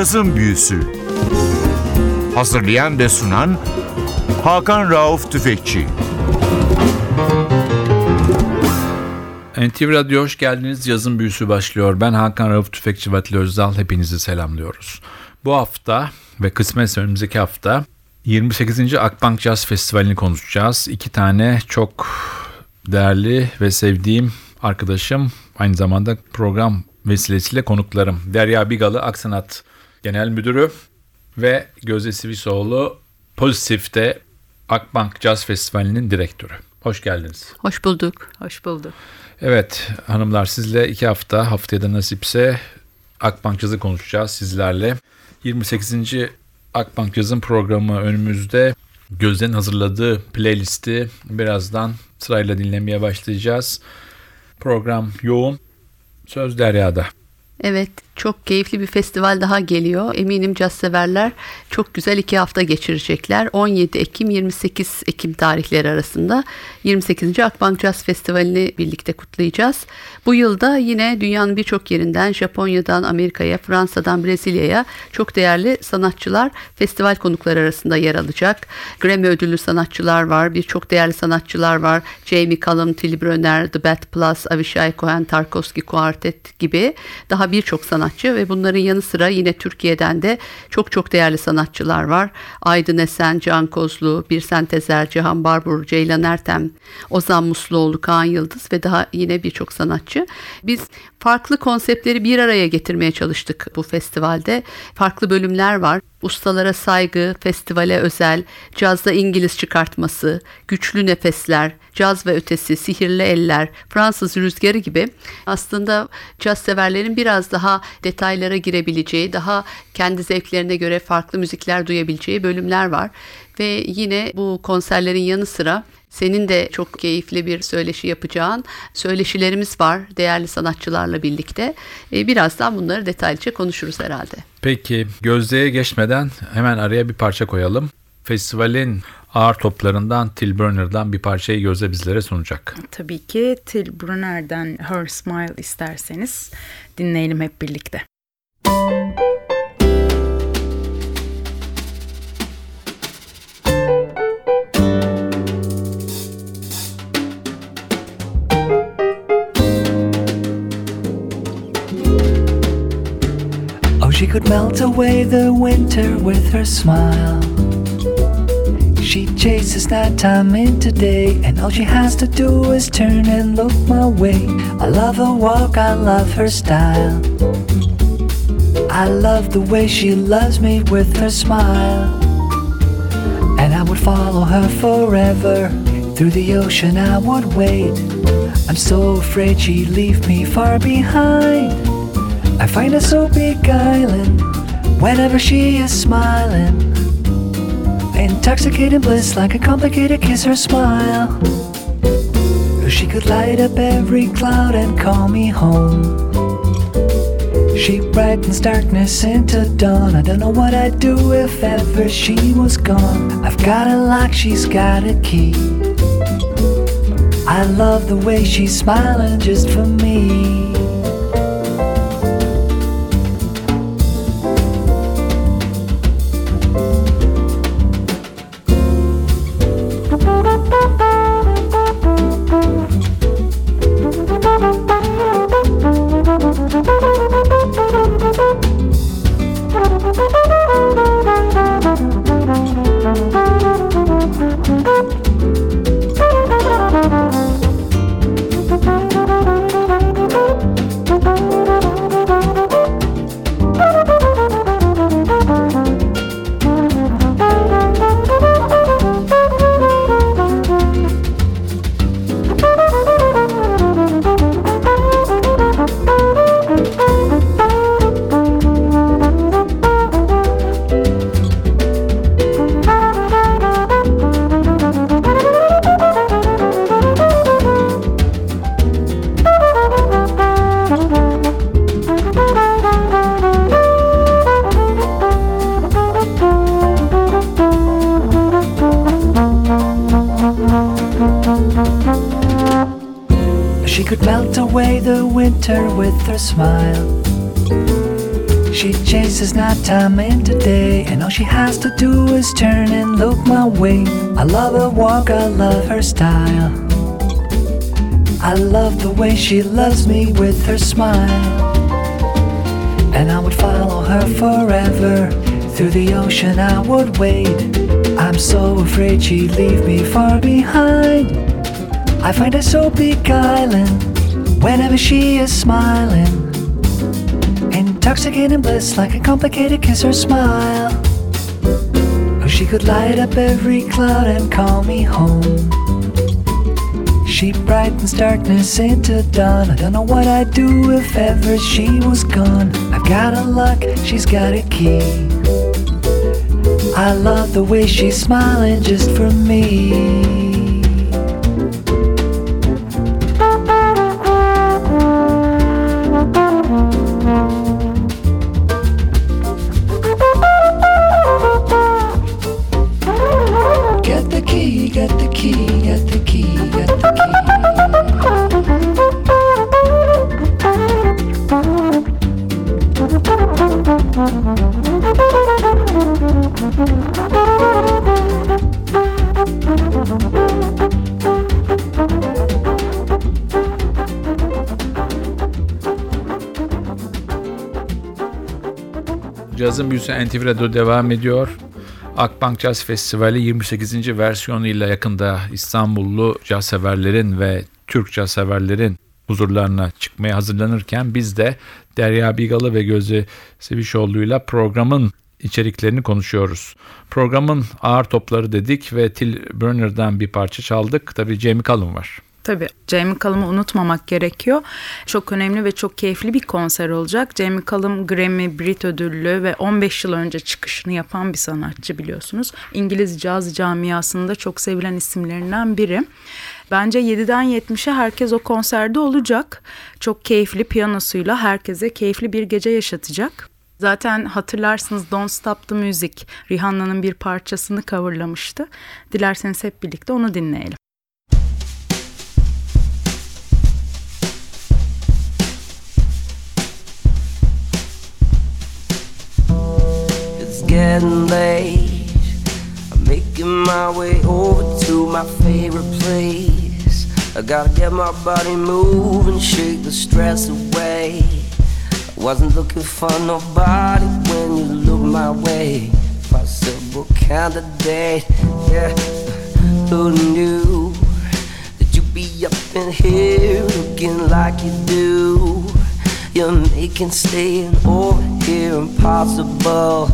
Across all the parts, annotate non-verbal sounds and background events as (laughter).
Cazın Büyüsü Hazırlayan ve sunan Hakan Rauf Tüfekçi NTV Radyo hoş geldiniz. Yazın büyüsü başlıyor. Ben Hakan Rauf Tüfekçi Vatili Özdal. Hepinizi selamlıyoruz. Bu hafta ve kısmetse önümüzdeki hafta 28. Akbank Jazz Festivali'ni konuşacağız. İki tane çok değerli ve sevdiğim arkadaşım, aynı zamanda program vesilesiyle konuklarım. Derya Bigalı, Aksanat Genel Müdürü ve Gözde Sivisoğlu, Pozitif'te Akbank Jazz Festivali'nin direktörü. Hoş geldiniz. Hoş bulduk. Hoş bulduk. Evet hanımlar sizle iki hafta haftaya da nasipse Akbank Jazz'ı konuşacağız sizlerle. 28. Akbank Jazz'ın programı önümüzde. Gözden hazırladığı playlisti birazdan sırayla dinlemeye başlayacağız. Program yoğun. Söz Derya'da. Evet çok keyifli bir festival daha geliyor. Eminim caz severler çok güzel iki hafta geçirecekler. 17 Ekim 28 Ekim tarihleri arasında 28. Akbank Jazz Festivali'ni birlikte kutlayacağız. Bu yılda yine dünyanın birçok yerinden Japonya'dan Amerika'ya, Fransa'dan Brezilya'ya çok değerli sanatçılar festival konukları arasında yer alacak. Grammy ödüllü sanatçılar var, birçok değerli sanatçılar var. Jamie Cullum, Tilly Brönner, The Bad Plus, Avishai Cohen, Tarkovsky Quartet gibi daha birçok sanatçı sanatçı ve bunların yanı sıra yine Türkiye'den de çok çok değerli sanatçılar var. Aydın Esen, Can Kozlu, Birsen Tezer, Cihan Barbur, Ceylan Ertem, Ozan Musluoğlu, Kaan Yıldız ve daha yine birçok sanatçı. Biz farklı konseptleri bir araya getirmeye çalıştık bu festivalde. Farklı bölümler var. Ustalara saygı, festivale özel, cazda İngiliz çıkartması, güçlü nefesler, caz ve ötesi, sihirli eller, Fransız rüzgarı gibi aslında caz severlerin biraz daha detaylara girebileceği, daha kendi zevklerine göre farklı müzikler duyabileceği bölümler var. Ve yine bu konserlerin yanı sıra senin de çok keyifli bir söyleşi yapacağın söyleşilerimiz var değerli sanatçılarla birlikte. E, birazdan bunları detaylıca konuşuruz herhalde. Peki Gözde'ye geçmeden hemen araya bir parça koyalım. Festivalin ağır toplarından Till Brunner'dan bir parçayı Gözde bizlere sunacak. Tabii ki Till Brunner'den Her Smile isterseniz dinleyelim hep birlikte. Müzik could melt away the winter with her smile. She chases that time into day, and all she has to do is turn and look my way. I love her walk, I love her style. I love the way she loves me with her smile. And I would follow her forever. Through the ocean I would wait. I'm so afraid she'd leave me far behind. Find her so beguiling whenever she is smiling. Intoxicating bliss like a complicated kiss or smile. She could light up every cloud and call me home. She brightens darkness into dawn. I don't know what I'd do if ever she was gone. I've got a lock, she's got a key. I love the way she's smiling just for me. With her smile. She chases nighttime into day, and all she has to do is turn and look my way. I love her walk, I love her style. I love the way she loves me with her smile. And I would follow her forever. Through the ocean I would wade. I'm so afraid she'd leave me far behind. I find her so beguiling whenever she is smiling. Intoxicating bliss like a complicated kiss or smile. Or she could light up every cloud and call me home. She brightens darkness into dawn. I don't know what I'd do if ever she was gone. I've got a lock, she's got a key. I love the way she's smiling just for me. Cazın büyüsü NTV Radyo devam ediyor. Akbank Caz Festivali 28. versiyonuyla yakında İstanbullu caz severlerin ve Türk caz severlerin huzurlarına çıkmaya hazırlanırken biz de Derya Bigalı ve Gözde Sevişoğlu'yla programın içeriklerini konuşuyoruz. Programın ağır topları dedik ve Till Brunner'dan bir parça çaldık. Tabii Jamie Cullum var. Tabii Jamie Cullum'u unutmamak gerekiyor. Çok önemli ve çok keyifli bir konser olacak. Jamie Cullum Grammy, Brit ödüllü ve 15 yıl önce çıkışını yapan bir sanatçı biliyorsunuz. İngiliz caz camiasında çok sevilen isimlerinden biri. Bence 7'den 70'e herkes o konserde olacak. Çok keyifli piyanosuyla herkese keyifli bir gece yaşatacak. Zaten hatırlarsınız Don't Stop the Music Rihanna'nın bir parçasını coverlamıştı. Dilerseniz hep birlikte onu dinleyelim. Getting late. I'm making my way over to my favorite place. I gotta get my body moving, shake the stress away. I wasn't looking for nobody when you looked my way. Possible candidate, yeah. Who knew that you'd be up in here looking like you do? You're making staying over here impossible.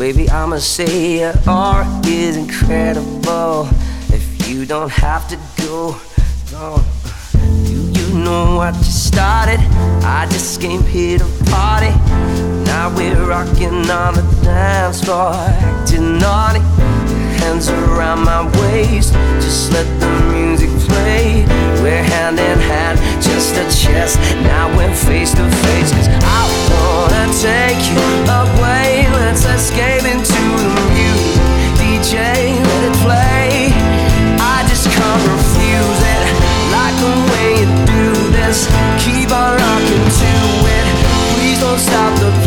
Baby, I'ma say your art is incredible. If you don't have to go, no. Do you know what you started? I just came here to party. Now we're rocking on the dance floor, acting naughty. Hands around my waist, just let the music play. We're hand in hand, chest to chest. Now we're face to face, cause I wanna take you away. Let's escape into the music. DJ, let it play. I just can't refuse it. Like the way you do this. Keep on rocking to it. Please don't stop the,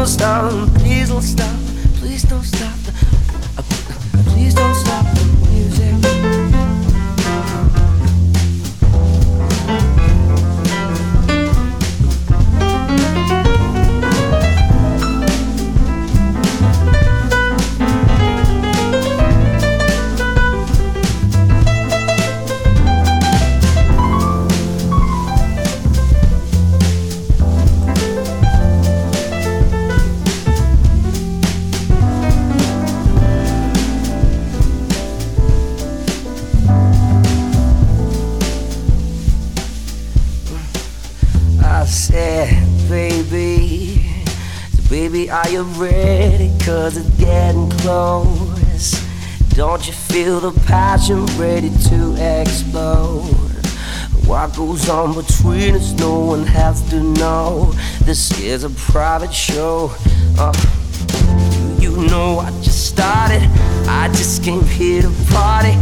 don't stop, please don't stop, please don't stop. Uh, uh, please don't stop are ready? Cause it's getting close. Don't you feel the passion ready to explode? What goes on between us, no one has to know. This is a private show. Uh, you know I just started. I just came here to party.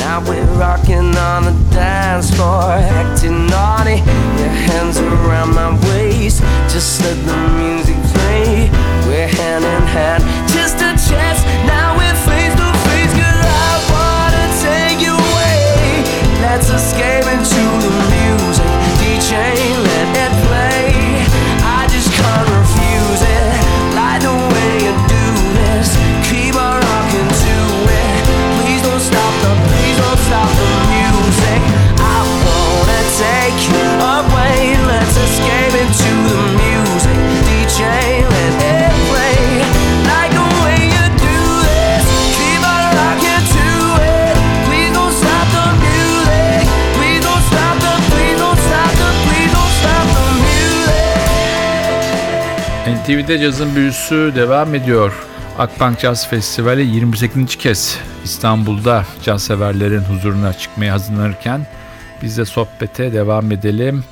Now we're rocking on the dance floor, acting naughty. Your hands around my waist, just let the music hand in hand, just a chance. Now we're face to face, cause I wanna take you away. Let's escape into the music. DJ, let it play. I just can't refuse it. Like the way you do this. Keep on rocking to it. Please don't stop the, please don't stop the NTV'de cazın büyüsü devam ediyor. Akbank Caz Festivali 28. kez İstanbul'da caz severlerin huzuruna çıkmaya hazırlanırken biz de sohbete devam edelim.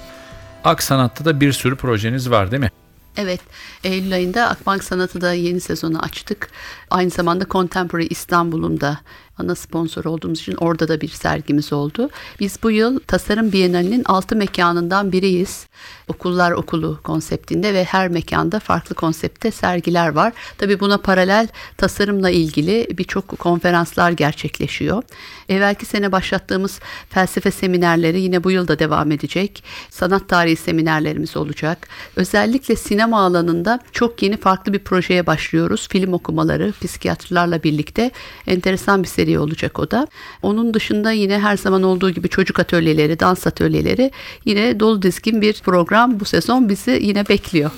Ak Sanat'ta da bir sürü projeniz var değil mi? Evet, Eylül ayında Akbank Sanatı da yeni sezonu açtık. Aynı zamanda Contemporary İstanbul'un da ana sponsor olduğumuz için orada da bir sergimiz oldu. Biz bu yıl Tasarım Bienalinin altı mekanından biriyiz. Okullar Okulu konseptinde ve her mekanda farklı konsepte sergiler var. Tabii buna paralel tasarımla ilgili birçok konferanslar gerçekleşiyor. Evvelki sene başlattığımız felsefe seminerleri yine bu yıl da devam edecek. Sanat tarihi seminerlerimiz olacak. Özellikle sinema alanında çok yeni farklı bir projeye başlıyoruz. Film okumaları psikiyatrlarla birlikte enteresan bir seri olacak o da. Onun dışında yine her zaman olduğu gibi çocuk atölyeleri, dans atölyeleri yine dolu dizgin bir program bu sezon bizi yine bekliyor.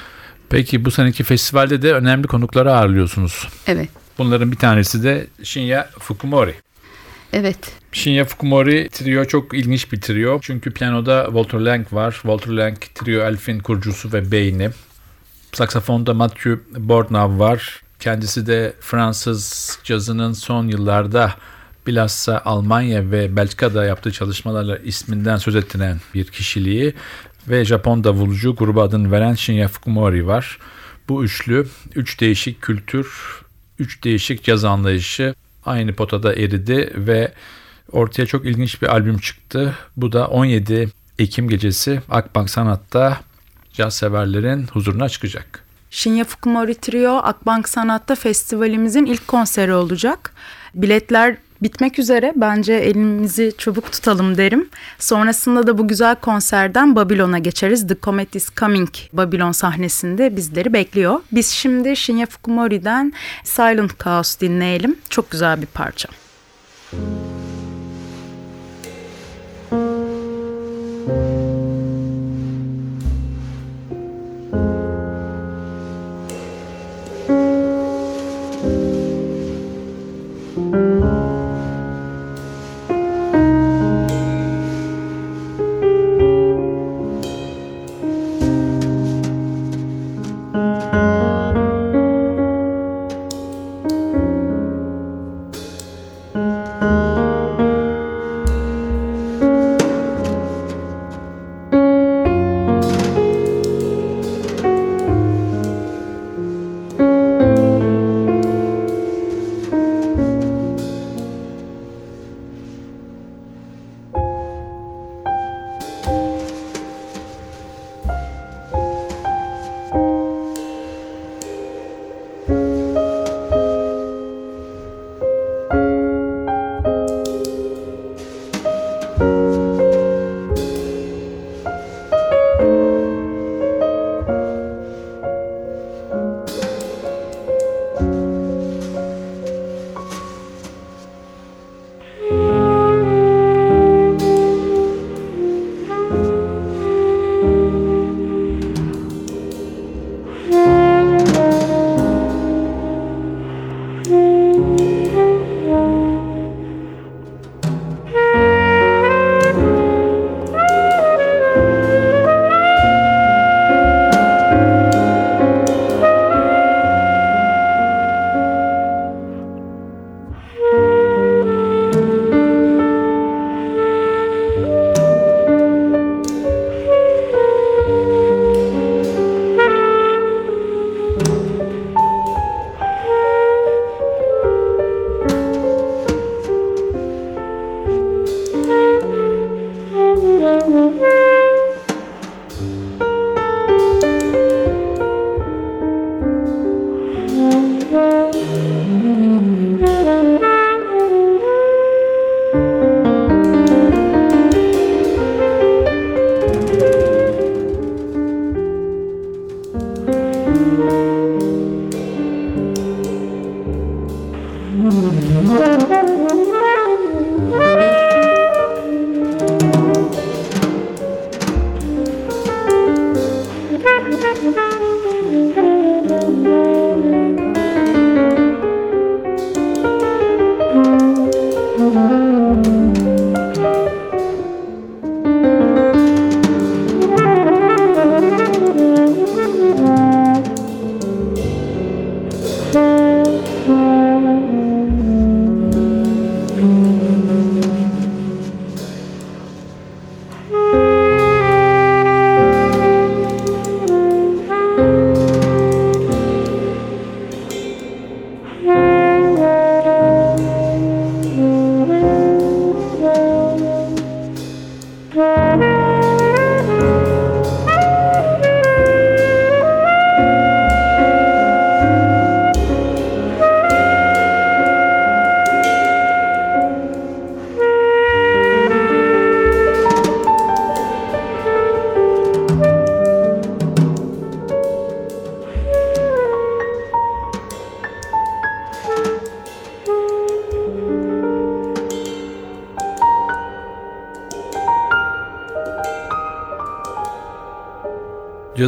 Peki bu seneki festivalde de önemli konukları ağırlıyorsunuz. Evet. Bunların bir tanesi de Shinya Fukumori. Evet. Shinya Fukumori trio çok ilginç bir trio. Çünkü piyanoda Walter Lang var. Walter Lang trio Elf'in kurucusu ve beyni. Saksafonda Matthew Bornav var. Kendisi de Fransız cazının son yıllarda bilhassa Almanya ve Belçika'da yaptığı çalışmalarla isminden söz ettiren bir kişiliği ve Japon davulcu gruba adını veren Shinya Fukumori var. Bu üçlü, üç değişik kültür, üç değişik caz anlayışı aynı potada eridi ve ortaya çok ilginç bir albüm çıktı. Bu da 17 Ekim gecesi Akbank Sanat'ta caz severlerin huzuruna çıkacak. Shinya Fukumori Trio Akbank Sanat'ta festivalimizin ilk konseri olacak. Biletler bitmek üzere. Bence elimizi çabuk tutalım derim. Sonrasında da bu güzel konserden Babylon'a geçeriz. The Comet is Coming Babylon sahnesinde bizleri bekliyor. Biz şimdi Shinya Fukumori'den Silent Chaos dinleyelim. Çok güzel bir parça. Thank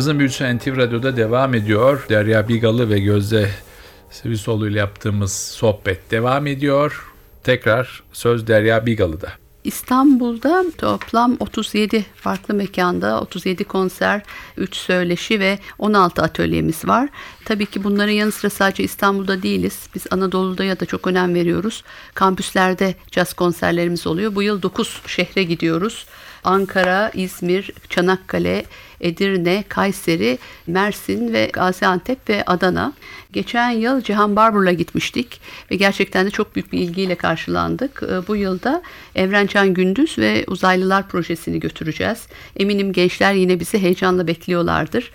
Cazın Büyüsü NTV Radyo'da devam ediyor. Derya Bigalı ve Gözde Sivisoğlu ile yaptığımız sohbet devam ediyor. Tekrar söz Derya Bigalı'da. İstanbul'da toplam 37 farklı mekanda 37 konser, 3 söyleşi ve 16 atölyemiz var. Tabii ki bunların yanı sıra sadece İstanbul'da değiliz. Biz Anadolu'da ya da çok önem veriyoruz. Kampüslerde caz konserlerimiz oluyor. Bu yıl 9 şehre gidiyoruz. Ankara, İzmir, Çanakkale, Edirne, Kayseri, Mersin ve Gaziantep ve Adana. Geçen yıl Cihan Barbur'la gitmiştik ve gerçekten de çok büyük bir ilgiyle karşılandık. Ee, bu yılda Evrencan Gündüz ve Uzaylılar projesini götüreceğiz. Eminim gençler yine bizi heyecanla bekliyorlardır.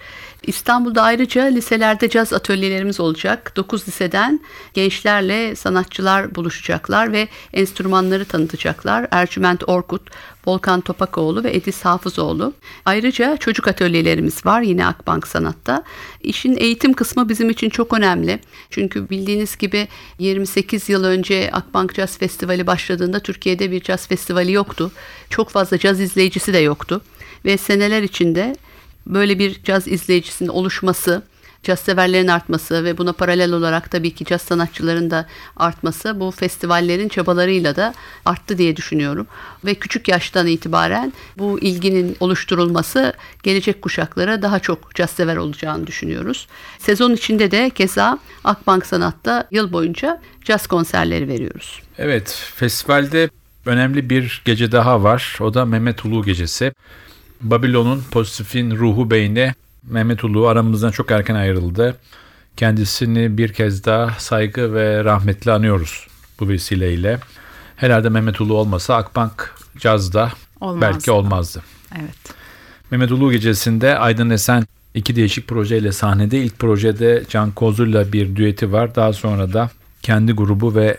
İstanbul'da ayrıca liselerde caz atölyelerimiz olacak. 9 liseden gençlerle sanatçılar buluşacaklar ve enstrümanları tanıtacaklar. Ercüment Orkut, Volkan Topakoğlu ve Edis Hafızoğlu. Ayrıca çocuk atölyelerimiz var yine Akbank Sanat'ta. İşin eğitim kısmı bizim için çok önemli. Çünkü bildiğiniz gibi 28 yıl önce Akbank Caz Festivali başladığında Türkiye'de bir caz festivali yoktu. Çok fazla caz izleyicisi de yoktu. Ve seneler içinde böyle bir caz izleyicisinin oluşması, caz severlerin artması ve buna paralel olarak tabii ki caz sanatçıların da artması bu festivallerin çabalarıyla da arttı diye düşünüyorum. Ve küçük yaştan itibaren bu ilginin oluşturulması gelecek kuşaklara daha çok caz sever olacağını düşünüyoruz. Sezon içinde de keza Akbank Sanat'ta yıl boyunca caz konserleri veriyoruz. Evet, festivalde önemli bir gece daha var. O da Mehmet Ulu Gecesi. Babilon'un pozitifin ruhu beyni Mehmet Ulu aramızdan çok erken ayrıldı. Kendisini bir kez daha saygı ve rahmetle anıyoruz bu vesileyle. Herhalde Mehmet Ulu olmasa Akbank Caz'da Olmazdı. belki olmazdı. Evet. Mehmet Ulu gecesinde Aydın Esen iki değişik projeyle sahnede. İlk projede Can Kozlu'yla bir düeti var. Daha sonra da kendi grubu ve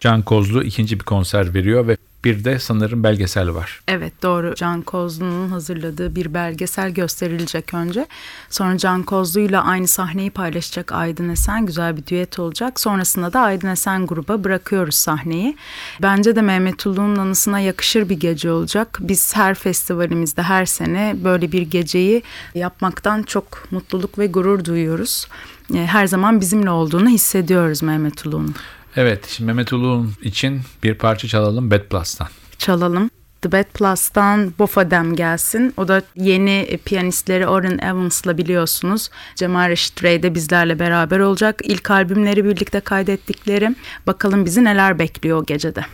Can Kozlu ikinci bir konser veriyor ve bir de sanırım belgesel var. Evet doğru. Can Kozlu'nun hazırladığı bir belgesel gösterilecek önce. Sonra Can Kozlu'yla aynı sahneyi paylaşacak Aydın Esen. Güzel bir düet olacak. Sonrasında da Aydın Esen gruba bırakıyoruz sahneyi. Bence de Mehmet Ulu'nun anısına yakışır bir gece olacak. Biz her festivalimizde her sene böyle bir geceyi yapmaktan çok mutluluk ve gurur duyuyoruz. E, Her zaman bizimle olduğunu hissediyoruz Mehmet Ulu'nun. Evet, şimdi Mehmet Ulu'nun için bir parça çalalım Bad Plus'tan. çalalım. The Bad Plus'tan Bofadem gelsin. O da yeni piyanistleri Oren Evans'la biliyorsunuz. Cemal Reşit Rey de bizlerle beraber olacak. İlk albümleri birlikte kaydettikleri. Bakalım bizi neler bekliyor o gecede.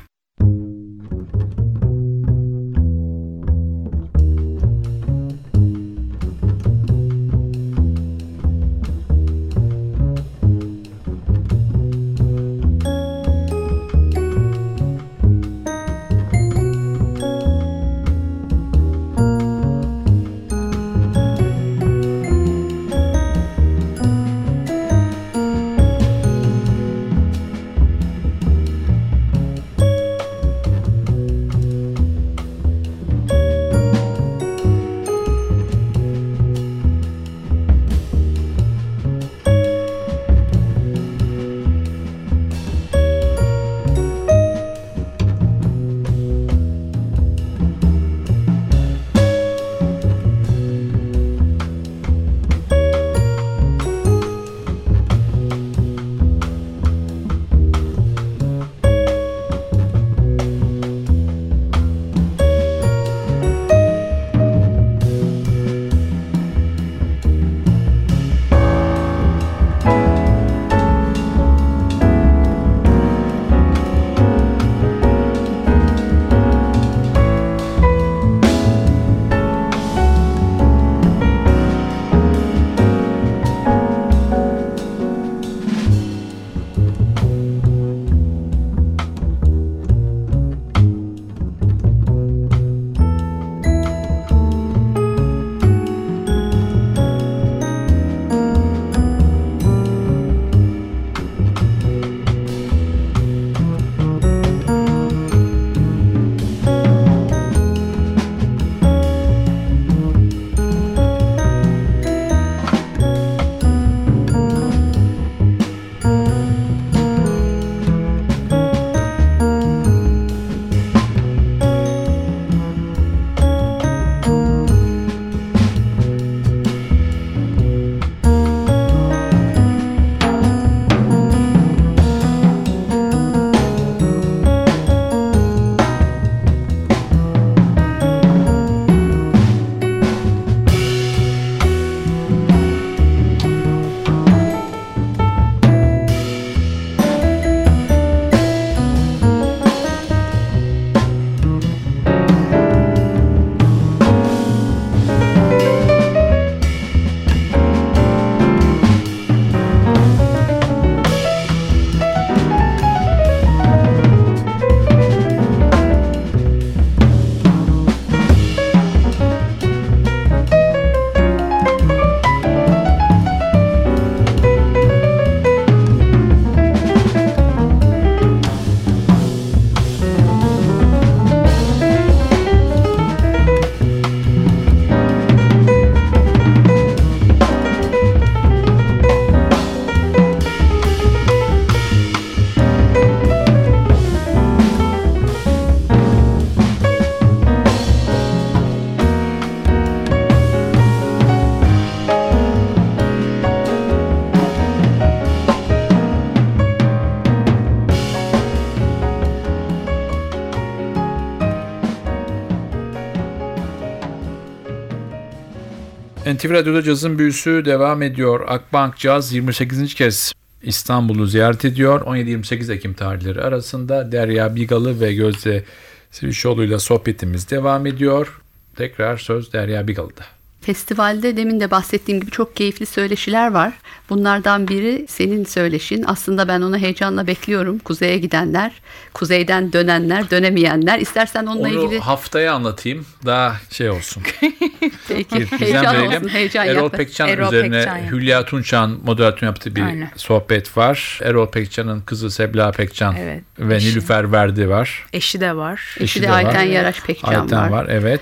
NTV Radyo'da cazın büyüsü devam ediyor. Akbank Caz 28. kez İstanbul'u ziyaret ediyor. 17-28 Ekim tarihleri arasında Derya Bigalı ve Gözde Sivişoğlu ile sohbetimiz devam ediyor. Tekrar söz Derya Bigalı'da. Festivalde demin de bahsettiğim gibi çok keyifli söyleşiler var. Bunlardan biri senin söyleşin. Aslında ben onu heyecanla bekliyorum. Kuzeye gidenler, kuzeyden dönenler, dönemeyenler. İstersen onunla Onu ilgili haftaya anlatayım. Daha şey olsun. (laughs) peki heyecan verelim. olsun, heyecan Erol yap. Pekcan Erol üzerine Pekcan. Hülya Tunçan moderatör yaptığı bir Aynen. sohbet var. Erol Pekcan'ın kızı Sebla Pekcan Evet, ve eşi. Nilüfer Verdi var. Eşi de var. Eşi de de var. Ayten Yaraş Pekcan Ayten var. var. evet.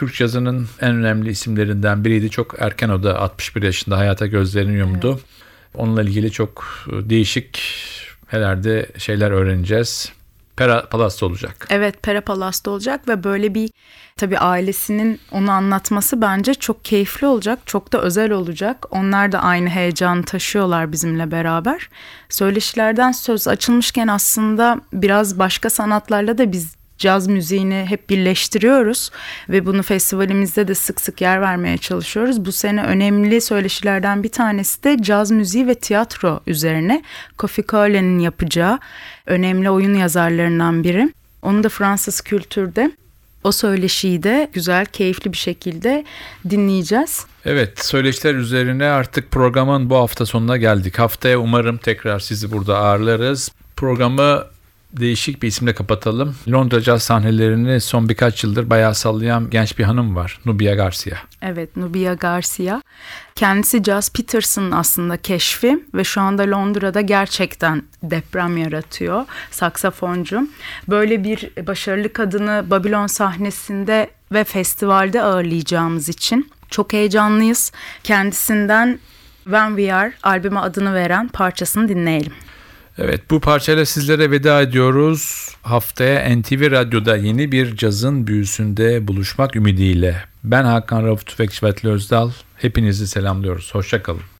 Türk yazının en önemli isimlerinden biriydi. Çok erken o da 61 yaşında hayata gözlerini yumdu. Onunla ilgili çok değişik herhalde şeyler öğreneceğiz. Pera Palas'ta olacak. Evet Pera Palas'ta olacak ve böyle bir tabii ailesinin onu anlatması bence çok keyifli olacak. Çok da özel olacak. Onlar da aynı heyecanı taşıyorlar bizimle beraber. Söyleşilerden söz açılmışken aslında biraz başka sanatlarla da biz caz müziğini hep birleştiriyoruz ve bunu festivalimizde de sık sık yer vermeye çalışıyoruz. Bu sene önemli söyleşilerden bir tanesi de caz müziği ve tiyatro üzerine. Kofi Cole'nin yapacağı önemli oyun yazarlarından biri. Onu da Fransız kültürde o söyleşiyi de güzel, keyifli bir şekilde dinleyeceğiz. Evet söyleşiler üzerine artık programın bu hafta sonuna geldik. Haftaya umarım tekrar sizi burada ağırlarız. Programı değişik bir isimle kapatalım. Londra caz sahnelerini son birkaç yıldır bayağı sallayan genç bir hanım var. Nubia Garcia. Evet, Nubia Garcia. Kendisi Jazz Peterson aslında keşfi ve şu anda Londra'da gerçekten deprem yaratıyor. Saksafoncu. Böyle bir başarılı kadını Babylon sahnesinde ve festivalde ağırlayacağımız için çok heyecanlıyız. Kendisinden When We Are albüme adını veren parçasını dinleyelim. Evet bu parçayla sizlere veda ediyoruz. Haftaya NTV Radyo'da yeni bir cazın büyüsünde buluşmak ümidiyle. Ben Hakan Rauf Tüfekçi Vatli Özdal. Hepinizi selamlıyoruz. Hoşçakalın.